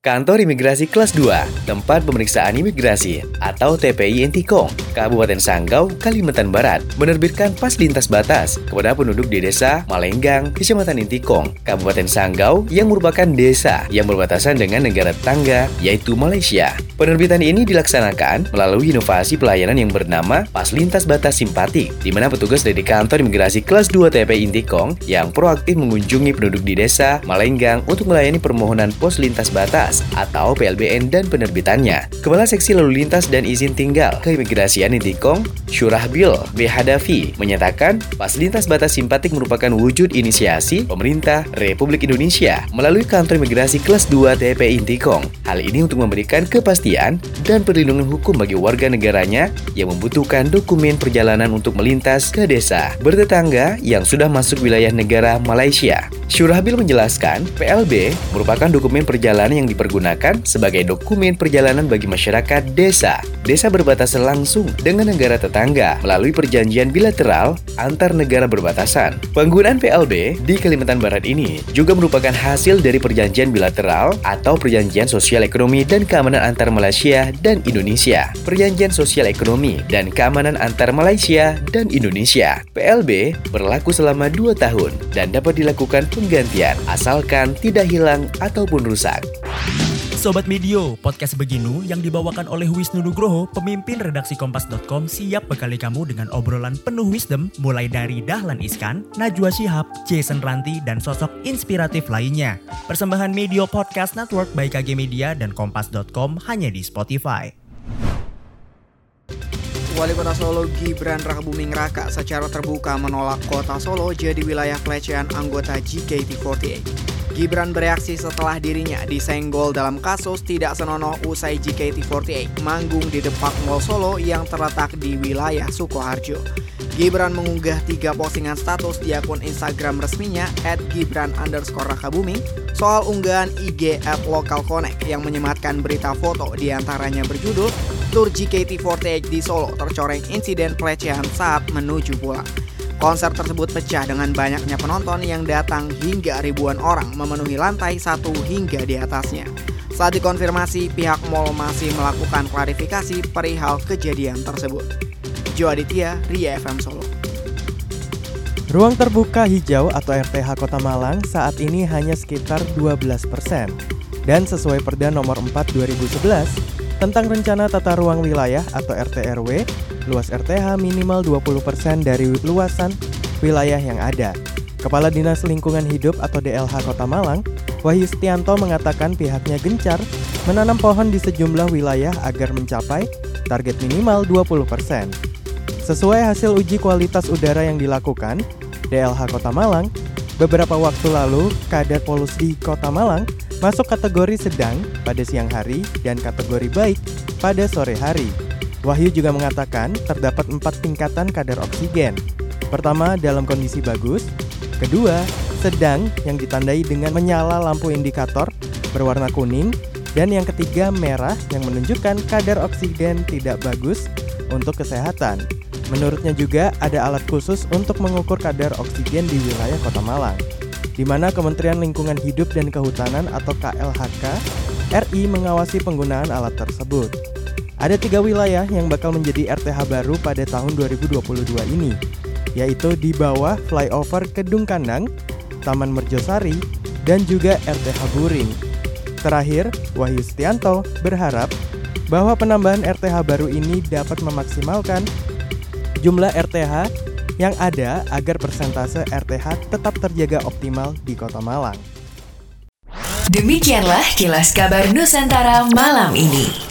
Kantor Imigrasi Kelas 2, tempat pemeriksaan imigrasi atau TPI Intikong, Kabupaten Sanggau, Kalimantan Barat, menerbitkan pas lintas batas kepada penduduk di desa Malenggang, Kecamatan Intikong, Kabupaten Sanggau yang merupakan desa yang berbatasan dengan negara tetangga, yaitu Malaysia. Penerbitan ini dilaksanakan melalui inovasi pelayanan yang bernama Pas Lintas Batas Simpatik, di mana petugas dari kantor imigrasi kelas 2 TPI Intikong yang proaktif mengunjungi penduduk di desa Malenggang untuk melayani permohonan pos lintas batas atau PLBN dan penerbitannya. Kepala Seksi Lalu Lintas dan Izin Tinggal Keimigrasian Intikong, Syurahbil B. Hadafi, menyatakan pas lintas batas simpatik merupakan wujud inisiasi pemerintah Republik Indonesia melalui kantor imigrasi kelas 2 TP Intikong. Hal ini untuk memberikan kepastian dan perlindungan hukum bagi warga negaranya yang membutuhkan dokumen perjalanan untuk melintas ke desa bertetangga yang sudah masuk wilayah negara Malaysia. Syurahbil menjelaskan, PLB merupakan dokumen perjalanan yang dipergunakan sebagai dokumen perjalanan bagi masyarakat desa. Desa berbatasan langsung dengan negara tetangga melalui perjanjian bilateral antar negara berbatasan. Penggunaan PLB di Kalimantan Barat ini juga merupakan hasil dari perjanjian bilateral atau perjanjian sosial ekonomi dan keamanan antar Malaysia dan Indonesia. Perjanjian sosial ekonomi dan keamanan antar Malaysia dan Indonesia. PLB berlaku selama 2 tahun dan dapat dilakukan penggantian asalkan tidak hilang ataupun rusak. Sobat Medio, podcast Beginu yang dibawakan oleh Wisnu Nugroho, pemimpin redaksi Kompas.com siap bekali kamu dengan obrolan penuh wisdom mulai dari Dahlan Iskan, Najwa Shihab, Jason Ranti, dan sosok inspiratif lainnya. Persembahan Medio Podcast Network by KG Media dan Kompas.com hanya di Spotify. Wali Kota Solo Gibran Rakabuming Raka secara terbuka menolak Kota Solo jadi wilayah pelecehan anggota JKT48. Gibran bereaksi setelah dirinya disenggol dalam kasus tidak senonoh usai JKT48 manggung di Depak Mall Solo yang terletak di wilayah Sukoharjo. Gibran mengunggah tiga postingan status di akun Instagram resminya at soal unggahan IG at Local Connect yang menyematkan berita foto di antaranya berjudul Tour JKT48 di Solo tercoreng insiden pelecehan saat menuju pulang. Konser tersebut pecah dengan banyaknya penonton yang datang hingga ribuan orang memenuhi lantai satu hingga di atasnya. Saat dikonfirmasi, pihak mall masih melakukan klarifikasi perihal kejadian tersebut. Jo Aditya, Ria FM Solo. Ruang terbuka hijau atau RTH Kota Malang saat ini hanya sekitar 12 persen. Dan sesuai Perda nomor 4 2011, tentang rencana tata ruang wilayah atau RTRW, luas RTH minimal 20% dari luasan wilayah yang ada. Kepala Dinas Lingkungan Hidup atau DLH Kota Malang, Wahyu Setianto mengatakan pihaknya gencar menanam pohon di sejumlah wilayah agar mencapai target minimal 20%. Sesuai hasil uji kualitas udara yang dilakukan, DLH Kota Malang, beberapa waktu lalu kadar polusi Kota Malang masuk kategori sedang pada siang hari dan kategori baik pada sore hari. Wahyu juga mengatakan terdapat empat tingkatan kadar oksigen. Pertama, dalam kondisi bagus. Kedua, sedang yang ditandai dengan menyala lampu indikator berwarna kuning. Dan yang ketiga, merah yang menunjukkan kadar oksigen tidak bagus untuk kesehatan. Menurutnya juga ada alat khusus untuk mengukur kadar oksigen di wilayah Kota Malang di mana Kementerian Lingkungan Hidup dan Kehutanan atau KLHK RI mengawasi penggunaan alat tersebut. Ada tiga wilayah yang bakal menjadi RTH baru pada tahun 2022 ini, yaitu di bawah flyover Kedung Kandang, Taman Merjosari, dan juga RTH Buring. Terakhir, Wahyu Setianto berharap bahwa penambahan RTH baru ini dapat memaksimalkan jumlah RTH yang ada agar persentase RTH tetap terjaga optimal di Kota Malang. Demikianlah kilas kabar Nusantara malam ini.